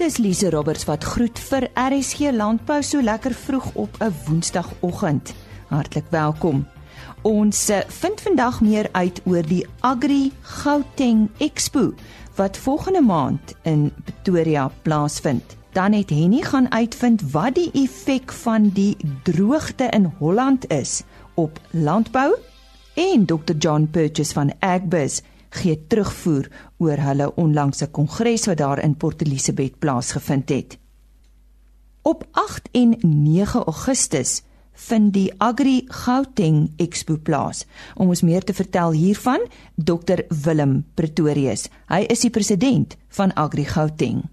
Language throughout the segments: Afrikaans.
Dis Lise Roberts wat groet vir RSG Landbou so lekker vroeg op 'n Woensdagoggend. Hartlik welkom. Ons eh, vind vandag meer uit oor die Agri Gauteng Expo wat volgende maand in Pretoria plaasvind. Dan het Henny gaan uitvind wat die effek van die droogte in Holland is op landbou en Dr John Purchase van Agbus gee terugvoer oor hulle onlangse kongres wat daar in Port Elizabeth plaasgevind het. Op 8 en 9 Augustus vind die Agri Gauteng Expo plaas. Om ons meer te vertel hiervan, Dr Willem Pretorius. Hy is die president van Agri Gauteng.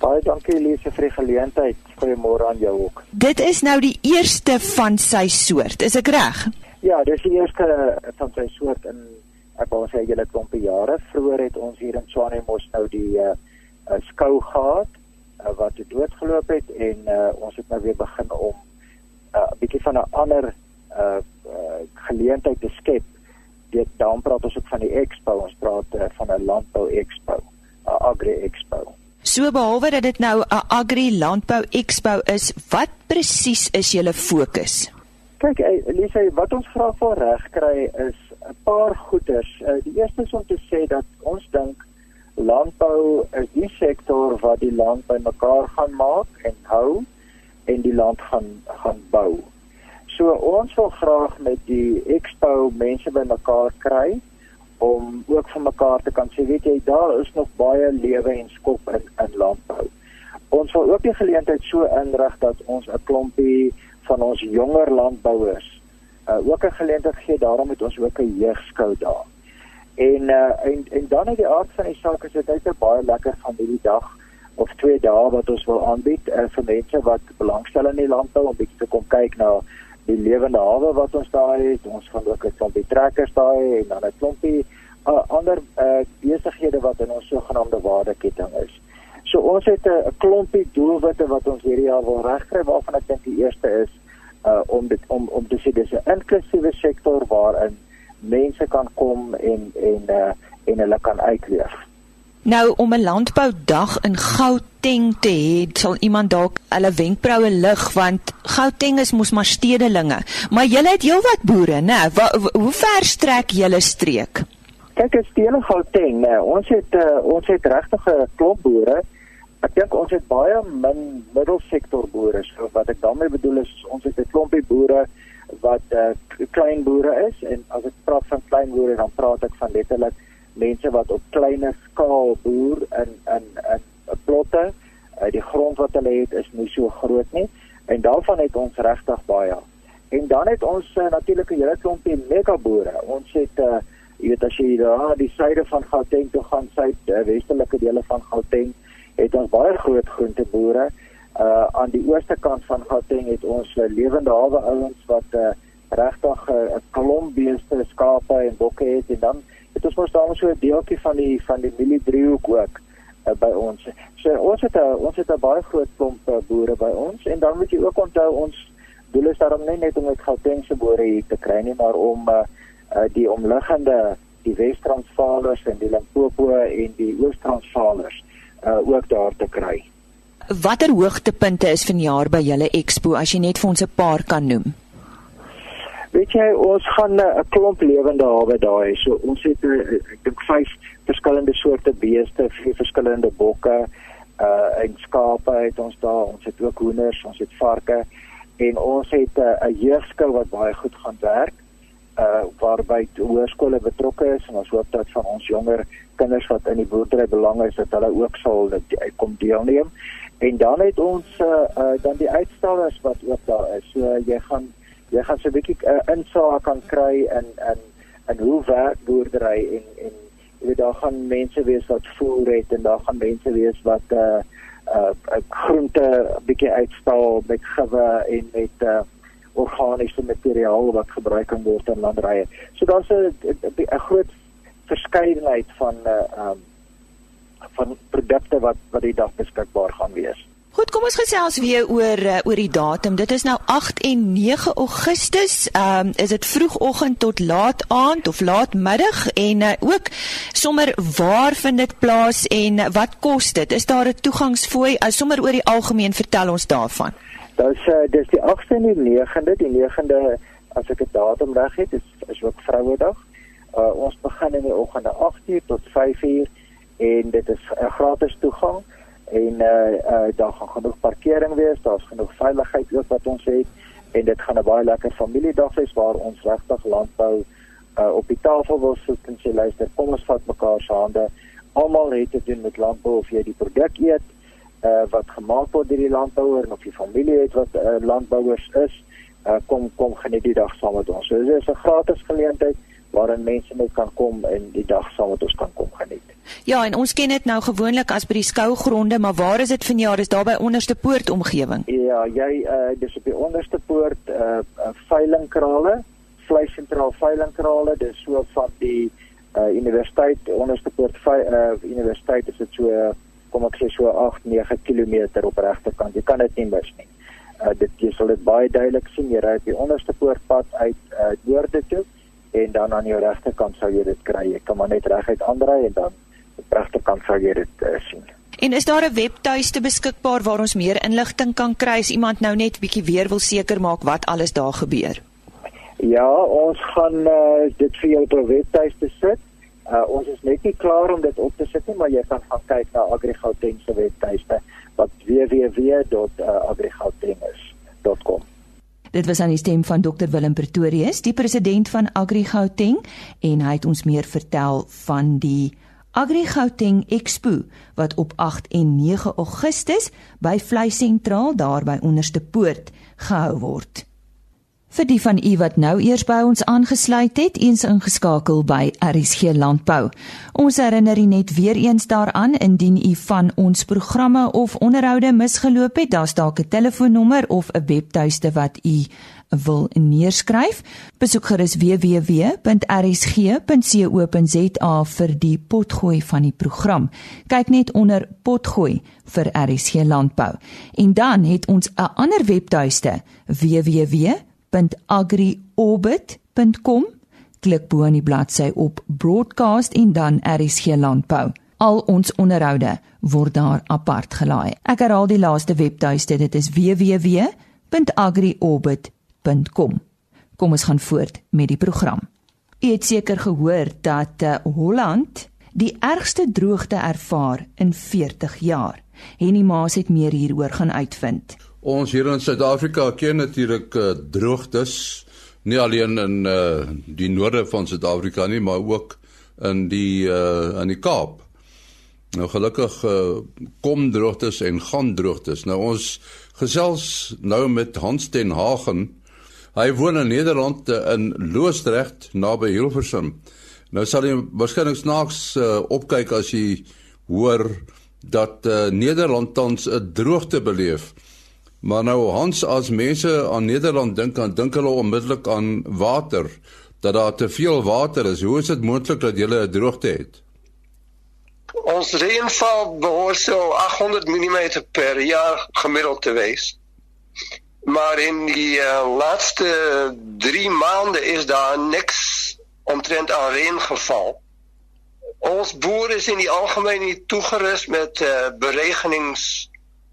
Baie dankie Elise vir die geleentheid. Goeiemôre aan jou ook. Dit is nou die eerste van sy soort, is ek reg? Ja, dis die eerste van sy soort in ek wou sê julle klompie jare vroeër het ons hier in Swanemos nou die uh, uh, skou gehad uh, wat het doodgeloop het en uh, ons het nou weer begin om 'n uh, bietjie van 'n ander uh, uh, geleentheid te skep. Dit dan praat ons ook van die expo, ons praat uh, van 'n landbou expo, 'n agri expo. So behalwe dat dit nou 'n agri landbou expo is, wat presies is julle fokus? Kyk, Elise, wat ons graag wil regkry is 'n paar goeders. Uh, die eerste is om te sê dat ons dink landbou is die sektor wat die land bymekaar gaan maak en hou en die land gaan gaan bou. So ons wil graag met die expo mense bymekaar kry om ook van mekaar te kan sê weet jy daar is nog baie lewe en skop in in landbou. Ons wil ook die geleentheid so inrig dat ons 'n klompie van ons jonger landbouers uh, ook 'n geleentheid gee daarom het ons ook 'n jeugskou daar. En uh, en en dan uit die aard van die saak is dit net baie lekker van hierdie dag of twee dae wat ons wil aanbied uh, vir mense wat belangstel in die landbou om bietjie te kom kyk na die lewende hawe wat ons daar het. Ons gaan ook 'n klompie trekkers daar hê en dan 'n klompie uh, ander uh, besighede wat in ons sogenaamde waardeketting is. So ons het 'n klompie doelwitte wat ons hierdie jaar wil regkry waarvan ek dink die eerste is uh om dit om om te sê dis 'n inklusiewe sektor waarin mense kan kom en en uh en hulle kan uitleef. Nou om 'n landboudag in Gauteng te hê, sal iemand dalk hulle wenkbroue lig want Gauteng is mos maar stedelinge. Maar julle het heelwat boere, né? Hoe ver strek julle streek? Kyk, as stede Gauteng, né? Ons het uh, ons het regtig 'n klop boere. Ek dink ons het baie min middelsektor boere. So wat ek daarmee bedoel is ons het 'n klompie boere wat uh, klein boere is en as ek praat van klein boere dan praat ek van letterlik mense wat op kleiner skaal boer in in in plotte. Uh, die grond wat hulle het is nie so groot nie en daarvan het ons regtig baie. En dan het ons uh, natuurlik 'n hele klompie mega boere. Ons het uh, jy weet as jy daar die suide van Gauteng toe gaan, suid uh, westelike dele van Gauteng het ons baie groot groenteboere. Uh aan die ooste kant van Gauteng het ons uh, lewende hawe ouens wat uh regtig 'n uh, klomp beeste, skape en bokke het en dan het ons mos daar so 'n deeltjie van die van die milie driehoek ook uh, by ons. So ons het 'n ons het 'n baie groot klomp uh, boere by ons en dan moet jy ook onthou ons doel is daarom nie net om uit Gautengse boere hier te kry nie, maar om uh, uh die omliggende die Wes-Transvaalers en die Limpopo en die Oos-Transvaalers uh, ook daar te kry. Watter hoogtepunte is vanjaar by julle expo as jy net vir ons 'n paar kan noem? Weet jy, ons gaan 'n uh, klomp lewende hawe daar hê. So ons het uh, ek dink vyf verskillende soorte beeste, vier verskillende bokke, uh en skape het ons daar. Ons het ook hoenders, ons het varke en ons het 'n uh, jeugskou wat baie goed gaan werk uh waarby hoërskole betrokke is en ons hoop dat van ons jonger kinders wat in die boerdery belang is dat hulle ook sal dit kom deelneem. En dan het ons uh, uh dan die uitstallers wat ook daar is. So uh, jy gaan jy gaan so 'n bietjie uh, insig kan kry in in in hoe werk boerdery en en jy weet daar gaan mense wees wat voer het en daar gaan mense wees wat uh uh groente bietjie uitstal met gewe en met uh organiese materiaal wat gebruik kan word in landerye. So daar's 'n 'n groot verskeidenheid van uh um van produkte wat wat die dag beskikbaar gaan wees. Goed, kom ons gesels weer oor uh, oor die datum. Dit is nou 8 en 9 Augustus. Ehm um, is dit vroegoggend tot laat aand of laat middag en uh, ook sommer waar vind dit plaas en uh, wat kos dit? Is daar 'n toegangsfooi? Uh, sommer oor die algemeen vertel ons daarvan. Dis uh, dis die 8de en die 9de, die 9de as ek dit datum reg het, is is ook Vrouedag. Uh, ons begin in die oggend 8:00 tot 5:00 en dit is 'n uh, gratis toegang en uh uh daar gaan genoeg parkering wees, daar's genoeg veiligheid ook wat ons het en dit gaan 'n baie lekker familiedag wees waar ons regtig landbou uh op die tafel wil sit en sê luister, kom ons vat mekaar se hande. Almal het te doen met landbou of jy die produk eet uh wat gemaak word deur die landbouer of jy familie het wat uh, landbouers is, uh kom kom geniet die dag saam met ons. So dit is 'n gratis geleentheid waarin mense net kan kom en die dag saam met ons kan kom geniet. Ja, en ons ken dit nou gewoonlik as by die skougronde, maar waar is dit vanjaar? Is daar by onderste poort omgewing? Ja, jy uh dis op die onderste poort uh, uh veilingkrale, vleisentraal veilingkrale, dis so van die uh universiteit onderste poort uh universiteit is dit so kom ek sê so 8 9 km op regterkant. Jy kan dit nie mis nie. Uh dit jy sal dit baie duidelik sien jy ry op die onderste poortpad uit uh noorde toe en dan aan jou regterkant sou jy dit kry. Jy kan maar net reguit aandry en dan pragtig kan sal jy dit uh, sien. En is daar 'n webtuiste beskikbaar waar ons meer inligting kan kry as iemand nou net bietjie weer wil seker maak wat alles daar gebeur? Ja, ons gaan uh, dit vir jou op 'n webtuiste sit. Uh, ons is net nie klaar om dit op te sit nie, maar jy kan gaan kyk na AgriGauteng se webtuiste wat www.agrigauteng.com. Dit was aan die stem van Dr Willem Pretorius, die president van AgriGauteng en hy het ons meer vertel van die Agri Gauteng Expo wat op 8 en 9 Augustus by Vlei Sentraal daar by Onderste Poort gehou word. Vir die van u wat nou eers by ons aangesluit het, eens ingeskakel by RSG Landbou. Ons herinner u net weer eens daaraan indien u van ons programme of onderhoude misgeloop het, daar's dalk 'n telefoonnommer of 'n webtuiste wat u wil neerskryf, besoek gerus www.rsg.co.za vir die potgooi van die program. Kyk net onder potgooi vir RSG landbou. En dan het ons 'n ander webtuiste www.agriorbit.com. Klik bo aan die bladsy op broadcast en dan RSG landbou. Al ons onderhoude word daar apart gelaai. Ek herhaal die laaste webtuiste, dit is www.agriorbit.com. Kom ons gaan voort met die program. U het seker gehoor dat uh, Holland die ergste droogte ervaar in 40 jaar. Henny Maas het meer hieroor gaan uitvind. Ons hier in Suid-Afrika ken natuurlik uh, droogtes nie alleen in uh, die noorde van Suid-Afrika nie, maar ook in die uh, in die Kaap. Nou gelukkig uh, kom droogtes en gaan droogtes. Nou ons gesels nou met Hans ten Hagen Hy woon in Nederland eh, in Loosdrecht naby Hilversum. Nou sal jy waarskynlik snaaks uh, opkyk as jy hoor dat uh, Nederland tans 'n droogte beleef. Maar nou Hans as mense aan Nederland dink aan dink hulle onmiddellik aan water dat daar te veel water is. Hoe is dit moontlik dat jy 'n droogte het? Ons reënval behoort so 800 mm per jaar gemiddeld te wees. Maar in die uh, laatste drie maanden is daar niks omtrent aan regen geval. Ons boer is in die algemeen niet toegerust met uh,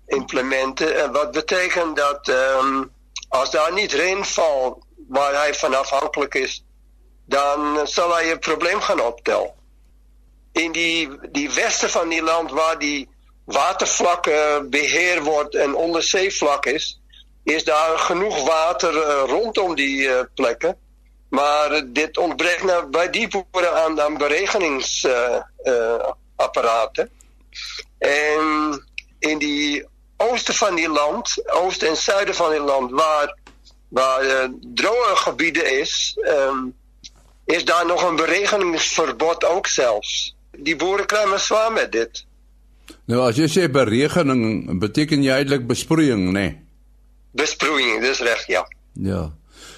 beregeningsimplementen. En wat betekent dat um, als daar niet valt waar hij van afhankelijk is, dan zal hij een probleem gaan optellen. In die, die westen van die land waar die watervlakken beheer wordt en onderzeevlak is, is daar genoeg water uh, rondom die uh, plekken. Maar dit ontbreekt nou bij die boeren aan, aan beregeningsapparaten. en in die oosten van die land, oosten en zuiden van die land, waar, waar droge gebieden is, um, is daar nog een beregeningsverbod ook zelfs. Die boeren krijgen zwaar met dit. Nou as jy sê beregening, beteken jy eintlik besproeiing? Nee? besproeiing, dis reg, ja. Ja.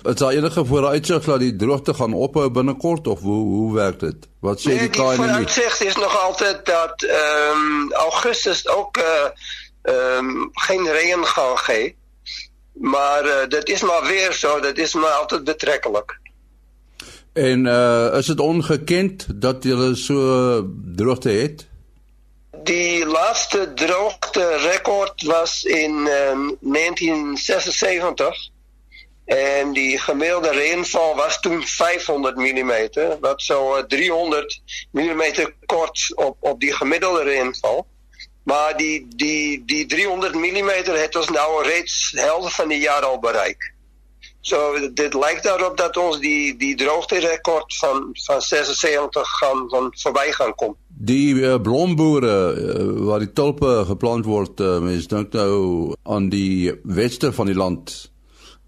Is daar enige vooruitsig dat die droogte gaan ophou binnekort of hoe hoe werk dit? Wat sê nee, die KNMI? Die vooruitsig is nog altyd dat ehm um, Augustus ook uh ehm um, geen reën gaan gee. Maar uh, dit is maar weer so, dit is maar altyd betrekkelik. En uh is dit ongekend dat jy so droogte het? Die laaste droogte rekord was in um, 1976 en die gemiddelde reënval was toen 500 mm, wat zo 300 mm kort op, op die gemiddelde reënval. Maar die, die, die 300 mm het ons nou reeds de helft van het jaar al bereikt. So dit lijkt daarop dat ons die die droogterekord van van 76 gaan van verby gaan kom. Die uh, blomboere uh, waar die tulpe geplant word, uh, mens dink nou aan die weste van die land.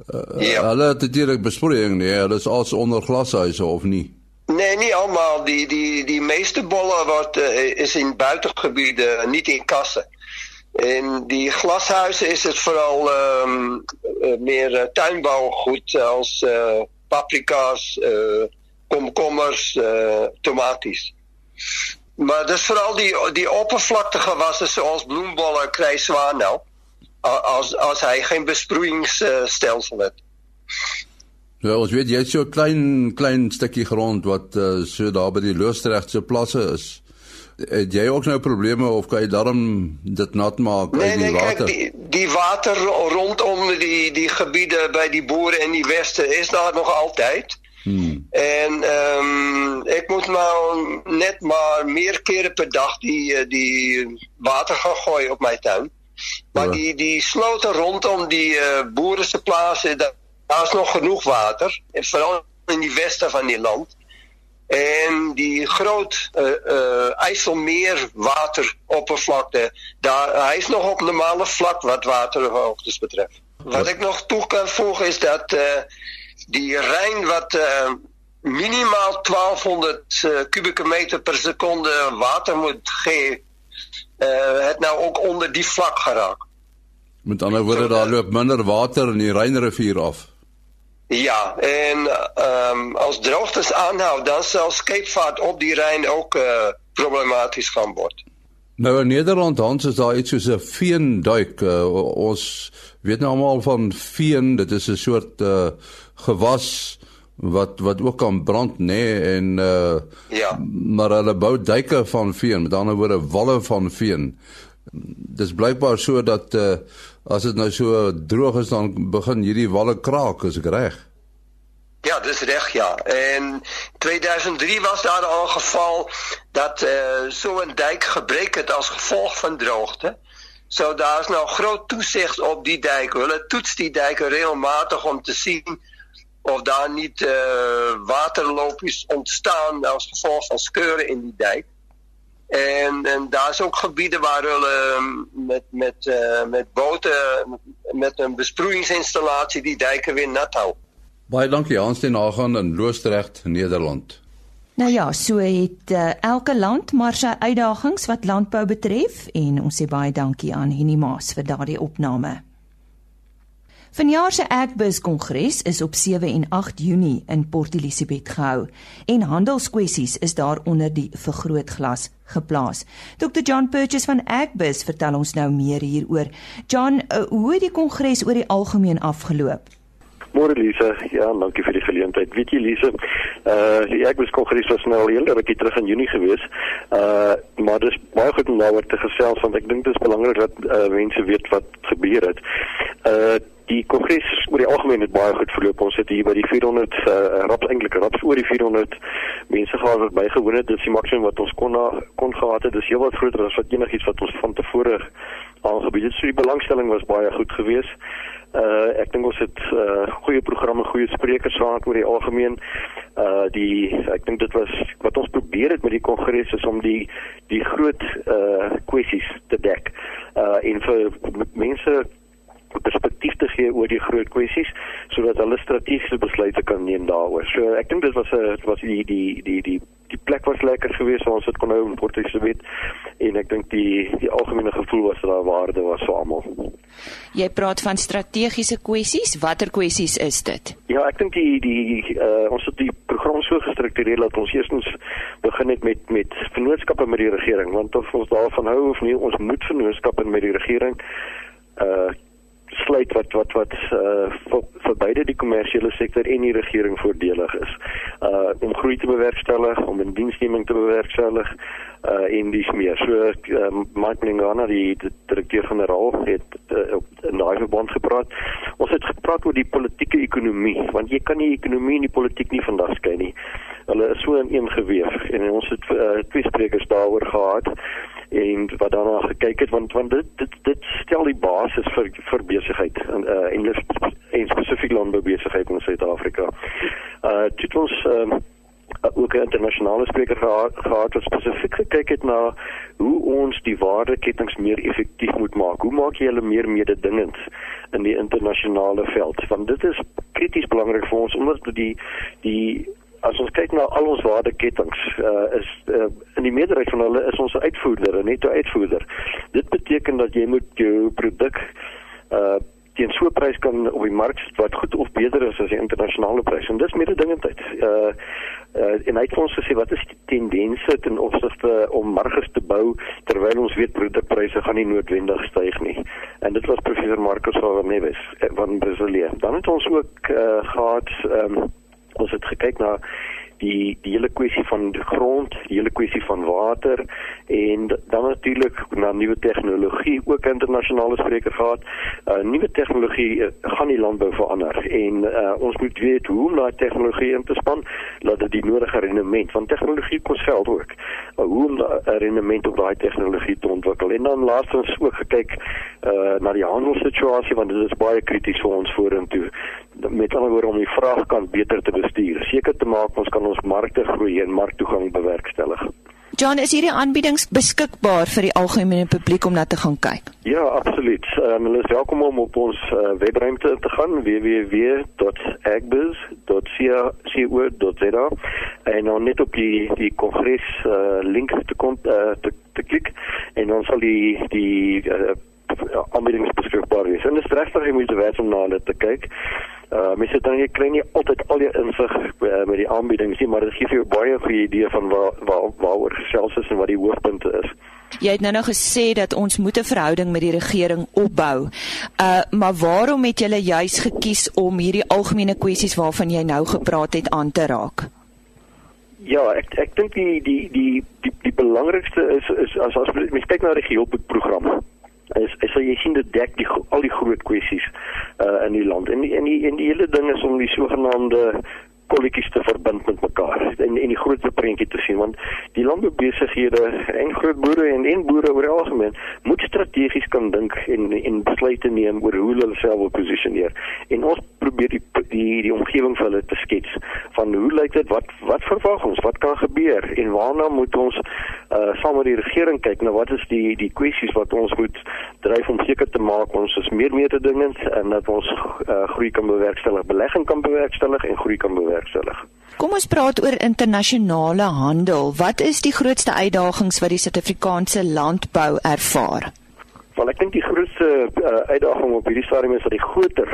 Uh, ja. Hulle het natuurlik besproeiing, nee, hulle is als onder glashuise of nie. Nee, nie almal. Die die die meeste bolle wat uh, is in buitengebiede, nie in kasse. En die glashuise is het vooral um, meer uh, tuinbouwgoed als paprika's, komkommers, tomaties. Maar dus vooral die, die oppervlaktegewassen zoals bloembollen krijgt zwaar nou. Als, als hij geen besproeiingsstelsel heeft. Ja, ons weet jy het so klein klein stukkie grond wat uh, so daar by die Loosdrechtse plasse is het jy ook nou probleme of kan jy daarom dit nat maak nee, uit die nee, water? Nee, kyk, die die water rondom die die gebiede by die boere in die weste is daar nog altyd. Hmm. En ehm um, ek moet nou net maar meer kere per dag die die water gaan gooi op my tuin. Maar ja. die die slote rondom die uh, boere se plase daar's nog genoeg water veral in die weste van die land. En die groot uh, uh, IJsselmeer wateroppervlakte, daar, hij is nog op normale vlak wat waterhoogtes betreft. Wat ik nog toe kan voegen is dat uh, die Rijn wat minimaal 1200 uh, kubieke meter per seconde water moet geven, het nou ook onder die vlak geraakt. Met andere woorden, daar loopt minder water in die Rijnrivier af. Ja, en um, als droogtes aanhoudt, dan zal scheepvaart op die Rijn ook uh, problematisch gaan worden. Nou in Nederland Hans is daar iets soos 'n veenduik. Uh, ons weet nou almal van veen, dit is 'n soort uh, gewas wat wat ook kan brand nê nee, en uh, ja. maar hulle bou duike van veen, met ander woorde walle van veen. Dis blykbaar so dat uh, as dit nou so droog is dan begin hierdie walle kraak, is ek reg? Ja, dis reg ja. En 2003 was daar al 'n geval dat eh uh, so dijk gebreek het as gevolg van droogte. So daar's nou groot toesig op die dijk. Hulle toets die dijke regelmatig om te sien of daar niet uh, waterloopjes ontstaan als gevolg van skeuren in die dijk. En, en daar is ook gebieden waar hulle ehm, met, met, uh, met boten, met een besproeiingsinstallatie die dijken weer nat houden. Baie dankie Hans ten Hagan in Loosdrecht, Nederland. Nou ja, so het uh, elke land maar sy uitdagings wat landbou betref en ons sê baie dankie aan Henny Maas vir daardie opname. Vanjaar se Agbus Kongres is op 7 en 8 Junie in Port Elizabeth gehou en handelskwessies is daar onder die vergrootglas geplaas. Dr John Purchase van Agbus vertel ons nou meer hieroor. John, uh, hoe het die kongres oor die algemeen afgeloop? Môre Lise, ja, dankie vir die geleentheid. Weet jy Lise, uh die Agbus Kongres was nou al heel rukkie terug in Junie gewees. Uh maar dis baie goed om daaroor te gesels want ek dink dit is belangrik dat uh mense weet wat gebeur het. Uh die kongres oor die algemeen het baie goed verloop. Ons het hier by die 400 uh, raps eintlik raps oor die 400 mense gehad wat bygewoon het. Dis die maksimum wat ons kon na, kon gehad het. Dis heelwat groter as wat enigiets wat ons van tevore aangebied het. So die belangstelling was baie goed geweest. Uh ek dink ons het uh goeie programme, goeie sprekers gehad oor die algemeen. Uh die ek dink dit was wat ons probeer het met die kongres is om die die groot uh kwessies te dek. Uh en vir mense perspektief te gee oor die groot kwessies sodat hulle strategiese besluite kan neem daaroor. So ek dink dit was 'n dit was die die die die die plek was lekker geweest so ons het kon nou in Port Elizabeth en ek dink die die algemene gevoel was dat daar waarde was vir almal. Jy praat van strategiese kwessies, watter kwessies is dit? Ja, ek dink die die uh, ons het die program so gestruktureer dat ons eerstens begin het met met vennootskappe met die regering want of ons daarvan hou of nie ons moet vennootskappe met die regering uh sluit wat wat wat uh vir, vir beide die kommersiële sektor en die regering voordelig is. Uh om groei te bewerkstellig, om indiensneming te bewerkstellig uh en dis meer. So uh, Mike Mingana die, die direkteur-generaal het uh, in daai verband gepraat. Ons het gepraat oor die politieke ekonomie want jy kan nie ekonomie en die politiek nie vandag skei nie. Hulle is so in een geweef en ons het uh, twee sprekers daaroor gehad en wat daarna gekyk het want want dit dit dit stel die basis vir vir besigheid en uh, en en spesifiek landboubesigheid in Suid-Afrika. Uh dit ons um, ook 'n internasionale spreker gehad, gehad wat spesifiek gekyk het na hoe ons die waardeketings meer effektief moet maak. Hoe maak jy hulle meer mededingend in die internasionale veld? Want dit is krities belangrik vir ons omdat die die as ons kyk na al ons waardeketings uh, is uh, in die meerderheid van hulle is ons 'n uitvoerder, 'n netto uitvoerder. Dit beteken dat jy moet jou produk uh teen so 'n prys kan op die mark wat goed of beter is as die internasionale prys. En dis mededingendheid. Uh uh en hy het ons gesê wat is die tendense ten opsigte om marges te bou terwyl ons weet produkpryse gaan nie noodwendig styg nie. En dit was professor Marcus van Neves van Brasilia. Dan het ons ook uh gehad um ons het gekyk na die die hele kwessie van die grond, die hele kwessie van water en dan natuurlik na nuwe tegnologie ook internasionale spreker gehad. Uh nuwe tegnologie uh, gaan die landbou verander en uh, ons moet weet hoe om daai tegnologie in te span dat dit die nodige rendement want tegnologie kos geld ook. Uh, hoe om daai rendement op daai tegnologie te ontwikkel en dan laastens ook gekyk uh na die handelssituasie want dit is baie krities vir ons vorentoe met ander woorde om die vraagkant beter te bestuur. Seker te maak ons kan ons markte groei en marktoegang bewerkstellig. John, is hierdie aanbiedings beskikbaar vir die algemene publiek om na te gaan kyk? Ja, absoluut. Um, hulle is welkom om op ons uh, webruimte te gaan www.agbus.co.za en dan net op die die kongres uh, link te kon uh, te, te klik en dan sal die die uh, aanbiedings beskikbaar wees. En dit is regtig jy moet weet om na dit te kyk. Uh mense dan jy kry nie altyd al die insig uh, met die aanbiedings nie, maar dit gee vir jou baie goeie idee van waar waar waaroor gesels is en wat die hoofpunte is. Jy het nou nog gesê dat ons moet 'n verhouding met die regering opbou. Uh maar waarom het julle juis gekies om hierdie algemene kwessies waarvan jy nou gepraat het aan te raak? Ja, ek ek dink die die die die die belangrikste is is as as mens kyk na die hulpprogram is is sal jy sien dit dek die al die groot kwessies uh in die land. En die, en die en die hele ding is om die sogenaamde kolletjies te verbind met mekaar en en die groter prentjie te sien want die landboubesighede en groot boere en en boere oor algemeen moet strategies kan dink en en besluite neem oor hoe hulle self wil posisioneer en ons probeer die die die omgewing vir hulle te skets van hoe lyk dit wat wat verwag ons wat kan gebeur en waarna moet ons uh saam met die regering kyk nou wat is die die kwessies wat ons moet dryf om seker te maak ons is meer mededingend en dat ons uh, groei kan bewerkstellig belegging kan bewerkstellig en groei kan bewerkstellig. Kom ons praat oor internasionale handel. Wat is die grootste uitdagings wat die Suid-Afrikaanse landbou ervaar? Wel, ek dink die grootste uh, uitdaging op hierdie stadium is dat die groter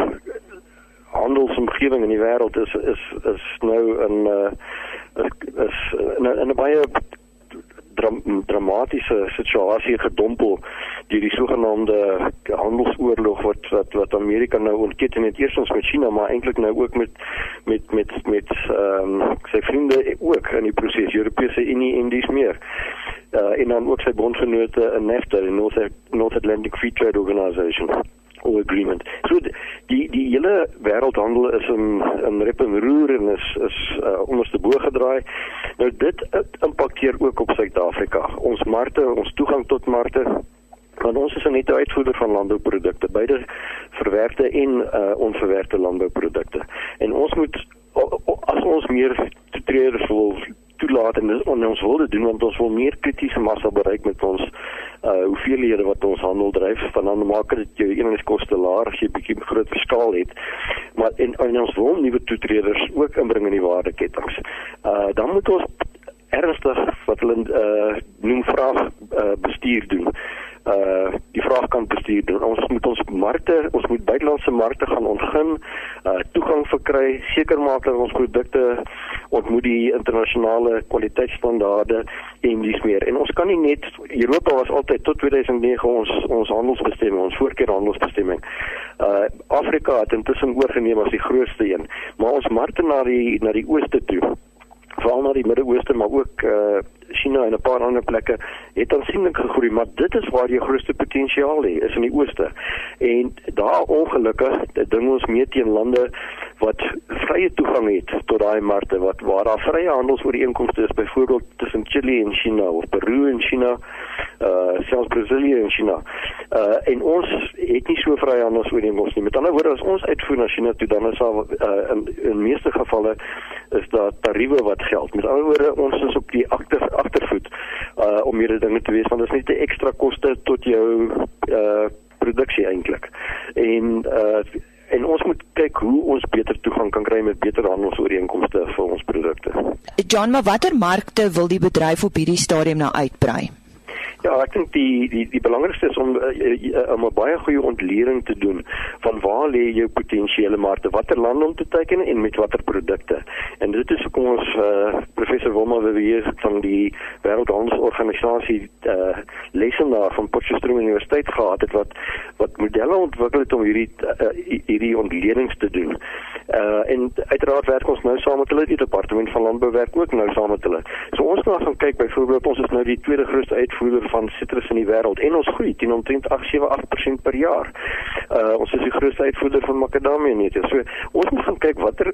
handelsomgewing in die wêreld is is is nou in uh, is in 'n baie dram, dramatiese situasie gedompel deur die sogenaamde handelsoorlog wat wat wat Amerika nou ontketen het eers ons met China maar eintlik nou ook met met met met ehm um, sy vriende ook in die proses Europese Unie en dis meer. Uh, en dan ook sy bondgenote in NAFTA, die North, North Atlantic Free Trade Organization or agreement. So die die hele wêreldhandel is in in rep en roer en is is uh, onderste bo gedraai. Nou dit impakteer ook op Suid-Afrika. Ons markte, ons toegang tot markte want ons is 'n nette uitvoerder van landbouprodukte, beide verwerkte en uh, onverwerkte landbouprodukte. En ons moet as ons meer traders wil toelaat en, en ons wil dit doen want ons wil meer kritiese massa bereik met ons uh hoeveelhede wat ons handel dryf van dan maak dit jou eenheidskoste laer as jy bietjie groot verskaal het. Maar en, en ons wil nuwe toetreders ook inbring in die waardeketings. Uh dan moet ons ernstig wat hulle uh noem vraag uh bestuur doen. uh die vraagkant bestuur doen. Ons moet ons markte, ons moet buitelandse markte gaan ontgin, uh toegang verkry, seker maak dat ons produkte ontmoet die internasionale kwaliteitsstandaarde en dis meer. En ons kan nie net Europa was altyd tot 2009 ons ons handelsbestemming, ons voorkeur handelsbestemming. Uh Afrika het intussen oorgeneem as die grootste een, maar ons markte na die na die ooste toe veral na die Midde-Ooste maar ook uh China en 'n paar ander plekke het aansienlik gegroei, maar dit is waar die grootste potensiaal lê, is in die ooste. En daar ongelukkig, dit ding ons mee teen lande wat vrye toegang het tot daai markte, wat waar daar vrye handelsooreenkomste is, byvoorbeeld tussen Chili en China of Peru en China, uh selfs Brasilië en China. Uh en ons het nie so vrye handelsooreenkomste nie. Met ander woorde, as ons uitvoer na China toe, dan is daar uh in in meeste gevalle is daar tariewe wat geld. Met ander woorde, ons is op die agter agtervoet uh om hierdie dinge te wees want dit is net 'n ekstra koste tot jou uh produksie eintlik. En uh en ons moet kyk hoe ons beter toegang kan kry met beter handelsooreenkomste vir ons produkte. John, maar watter markte wil die bedryf op hierdie stadium nou uitbrei? Ja, ek dink die die die belangrikste is om uh, uh, om 'n baie goeie ontlering te doen van waar lê jou potensiële markte, watter lande om te teiken en met watter produkte. En dit is hoekom ons uh, professor Wilma Wewier van die Wêreldhandelsorganisasie uh, lesenaar van Potchefstroom Universiteit gehad het wat wat modelle ontwikkel het om hierdie uh, hierdie ontledings te doen. Uh en uiteraard werk ons nou saam met hulle die departement van landbou werk ook nou saam met hulle. So ons gaan kyk byvoorbeeld ons is nou die tweede grootste uitvoerder van sitrus in die wêreld en ons groei teen omtrent 878% per jaar. Uh ons is die grootste uitvoerder van makadamia neute. So ons moet gaan kyk watter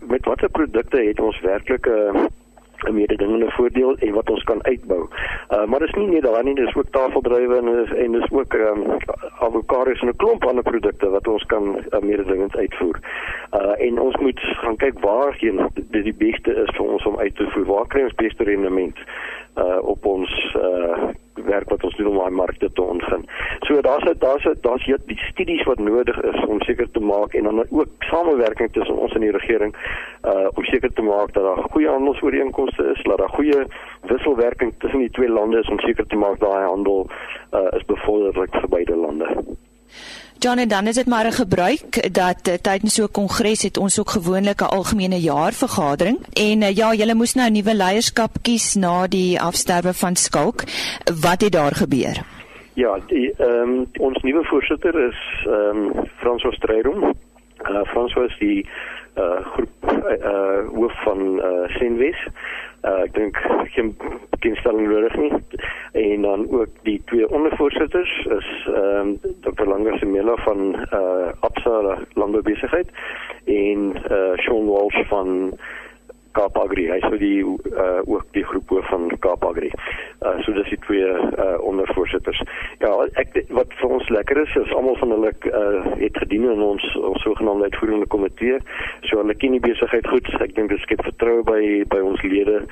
met watter produkte het ons werklik 'n uh, 'n mededingende voordeel en wat ons kan uitbou. Uh maar dis nie net daar nie, dis ook tafeldrywe en is, en dis ook ehm um, avokados en 'n klomp ander produkte wat ons kan uh, mededingend uitvoer. Uh en ons moet gaan kyk waarheen dit die beste is vir ons om uit te voer. Waar kry ons beste rendement? uh op ons uh werk wat ons doen om daai markte te ontgin. So daar's daar's daar's hier die studies wat nodig is om seker te maak en dan ook samewerking tussen ons en die regering uh om seker te maak dat daar goeie handelsooreenkomste is, dat daar goeie wisselwerking tussen die twee lande is om seker te maak daai handel uh is bevorderlik vir beide lande. John en dan is dit maar 'n gebruik dat uh, tydens so 'n kongres het ons ook gewoonlik 'n algemene jaarvergadering en uh, ja, julle moes nou nuwe leierskap kies na die afsterwe van Skalk. Wat het daar gebeur? Ja, die ehm um, ons nuwe voorsitter is ehm um, Frans Ostreidom. Uh, Frans was die uh groep uh hoof van uh Senwes. Uh ek dink geen kennisstelling nodig nie. En dan ook die twee ondervoorsitters is ehm um, Dr. Langer Semela van uh Absa Landboubesigheid en uh Shaun Walsh van Kaap Agri. Hy sou die uh ook die groep hoof van Kaap Agri. Uh so dis die twee uh ondervoorsitters. Ja, ek wat vir ons lekker is, is almal van hulle uh het gedien in ons ons sogenaamde uitvoerende komitee. So hulle ken die besigheid goed. Ek dink dit skep vertroue by by ons lede.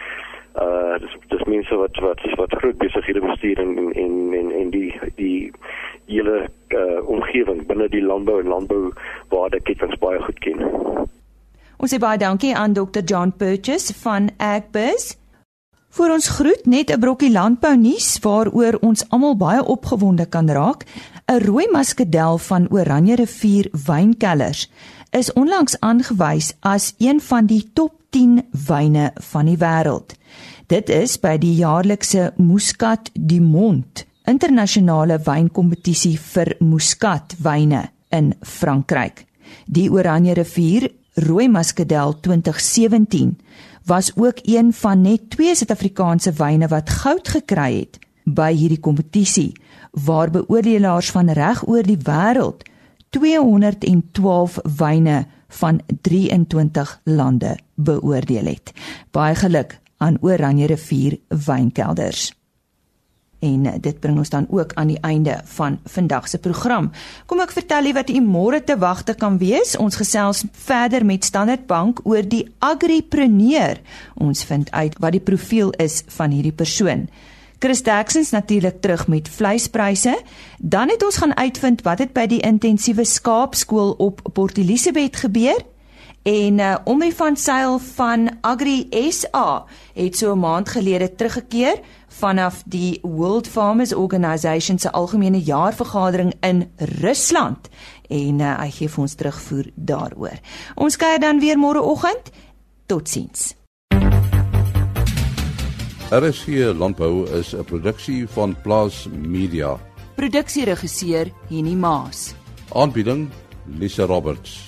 Uh dis dis mense wat wat wat groot besighede bestuur en en en en die die hele uh omgewing binne die landbou en landbou waar dit ketens baie goed ken. Ons sê baie dankie aan Dr. John Purchase van Agbiz. Vir ons groet net 'n brokkie landbou nuus waaroor ons almal baie opgewonde kan raak. 'n Rooi muskedel van Oranje rivier wynkellers is onlangs aangewys as een van die top 10 wyne van die wêreld. Dit is by die jaarlikse Muscat du Monde internasionale wynkompetisie vir muskatwyne in Frankryk. Die Oranje rivier Rooi Muscadel 2017 was ook een van net twee Suid-Afrikaanse wyne wat goud gekry het by hierdie kompetisie waar beoordelaars van reg oor die wêreld 212 wyne van 23 lande beoordeel het. Baie geluk aan Oranje rivier wynkelders. En dit bring ons dan ook aan die einde van vandag se program. Kom ek vertel u wat u môre te wagte kan wees. Ons gesels verder met Standard Bank oor die agripreneur. Ons vind uit wat die profiel is van hierdie persoon. Chris Daxons natuurlik terug met vleispryse. Dan het ons gaan uitvind wat het by die intensiewe skaapskool op Port Elizabeth gebeur En uh, Omri van Sail van Agri SA het so 'n maand gelede teruggekeer vanaf die World Farmers Organization se algemene jaarvergadering in Rusland en uh, hy gee vir ons terugvoer daaroor. Ons kuier dan weer môreoggend. Totsiens. RSG Landbou is 'n produksie van Plaas Media. Produksieregisseur Henny Maas Aanbieding Lisa Roberts.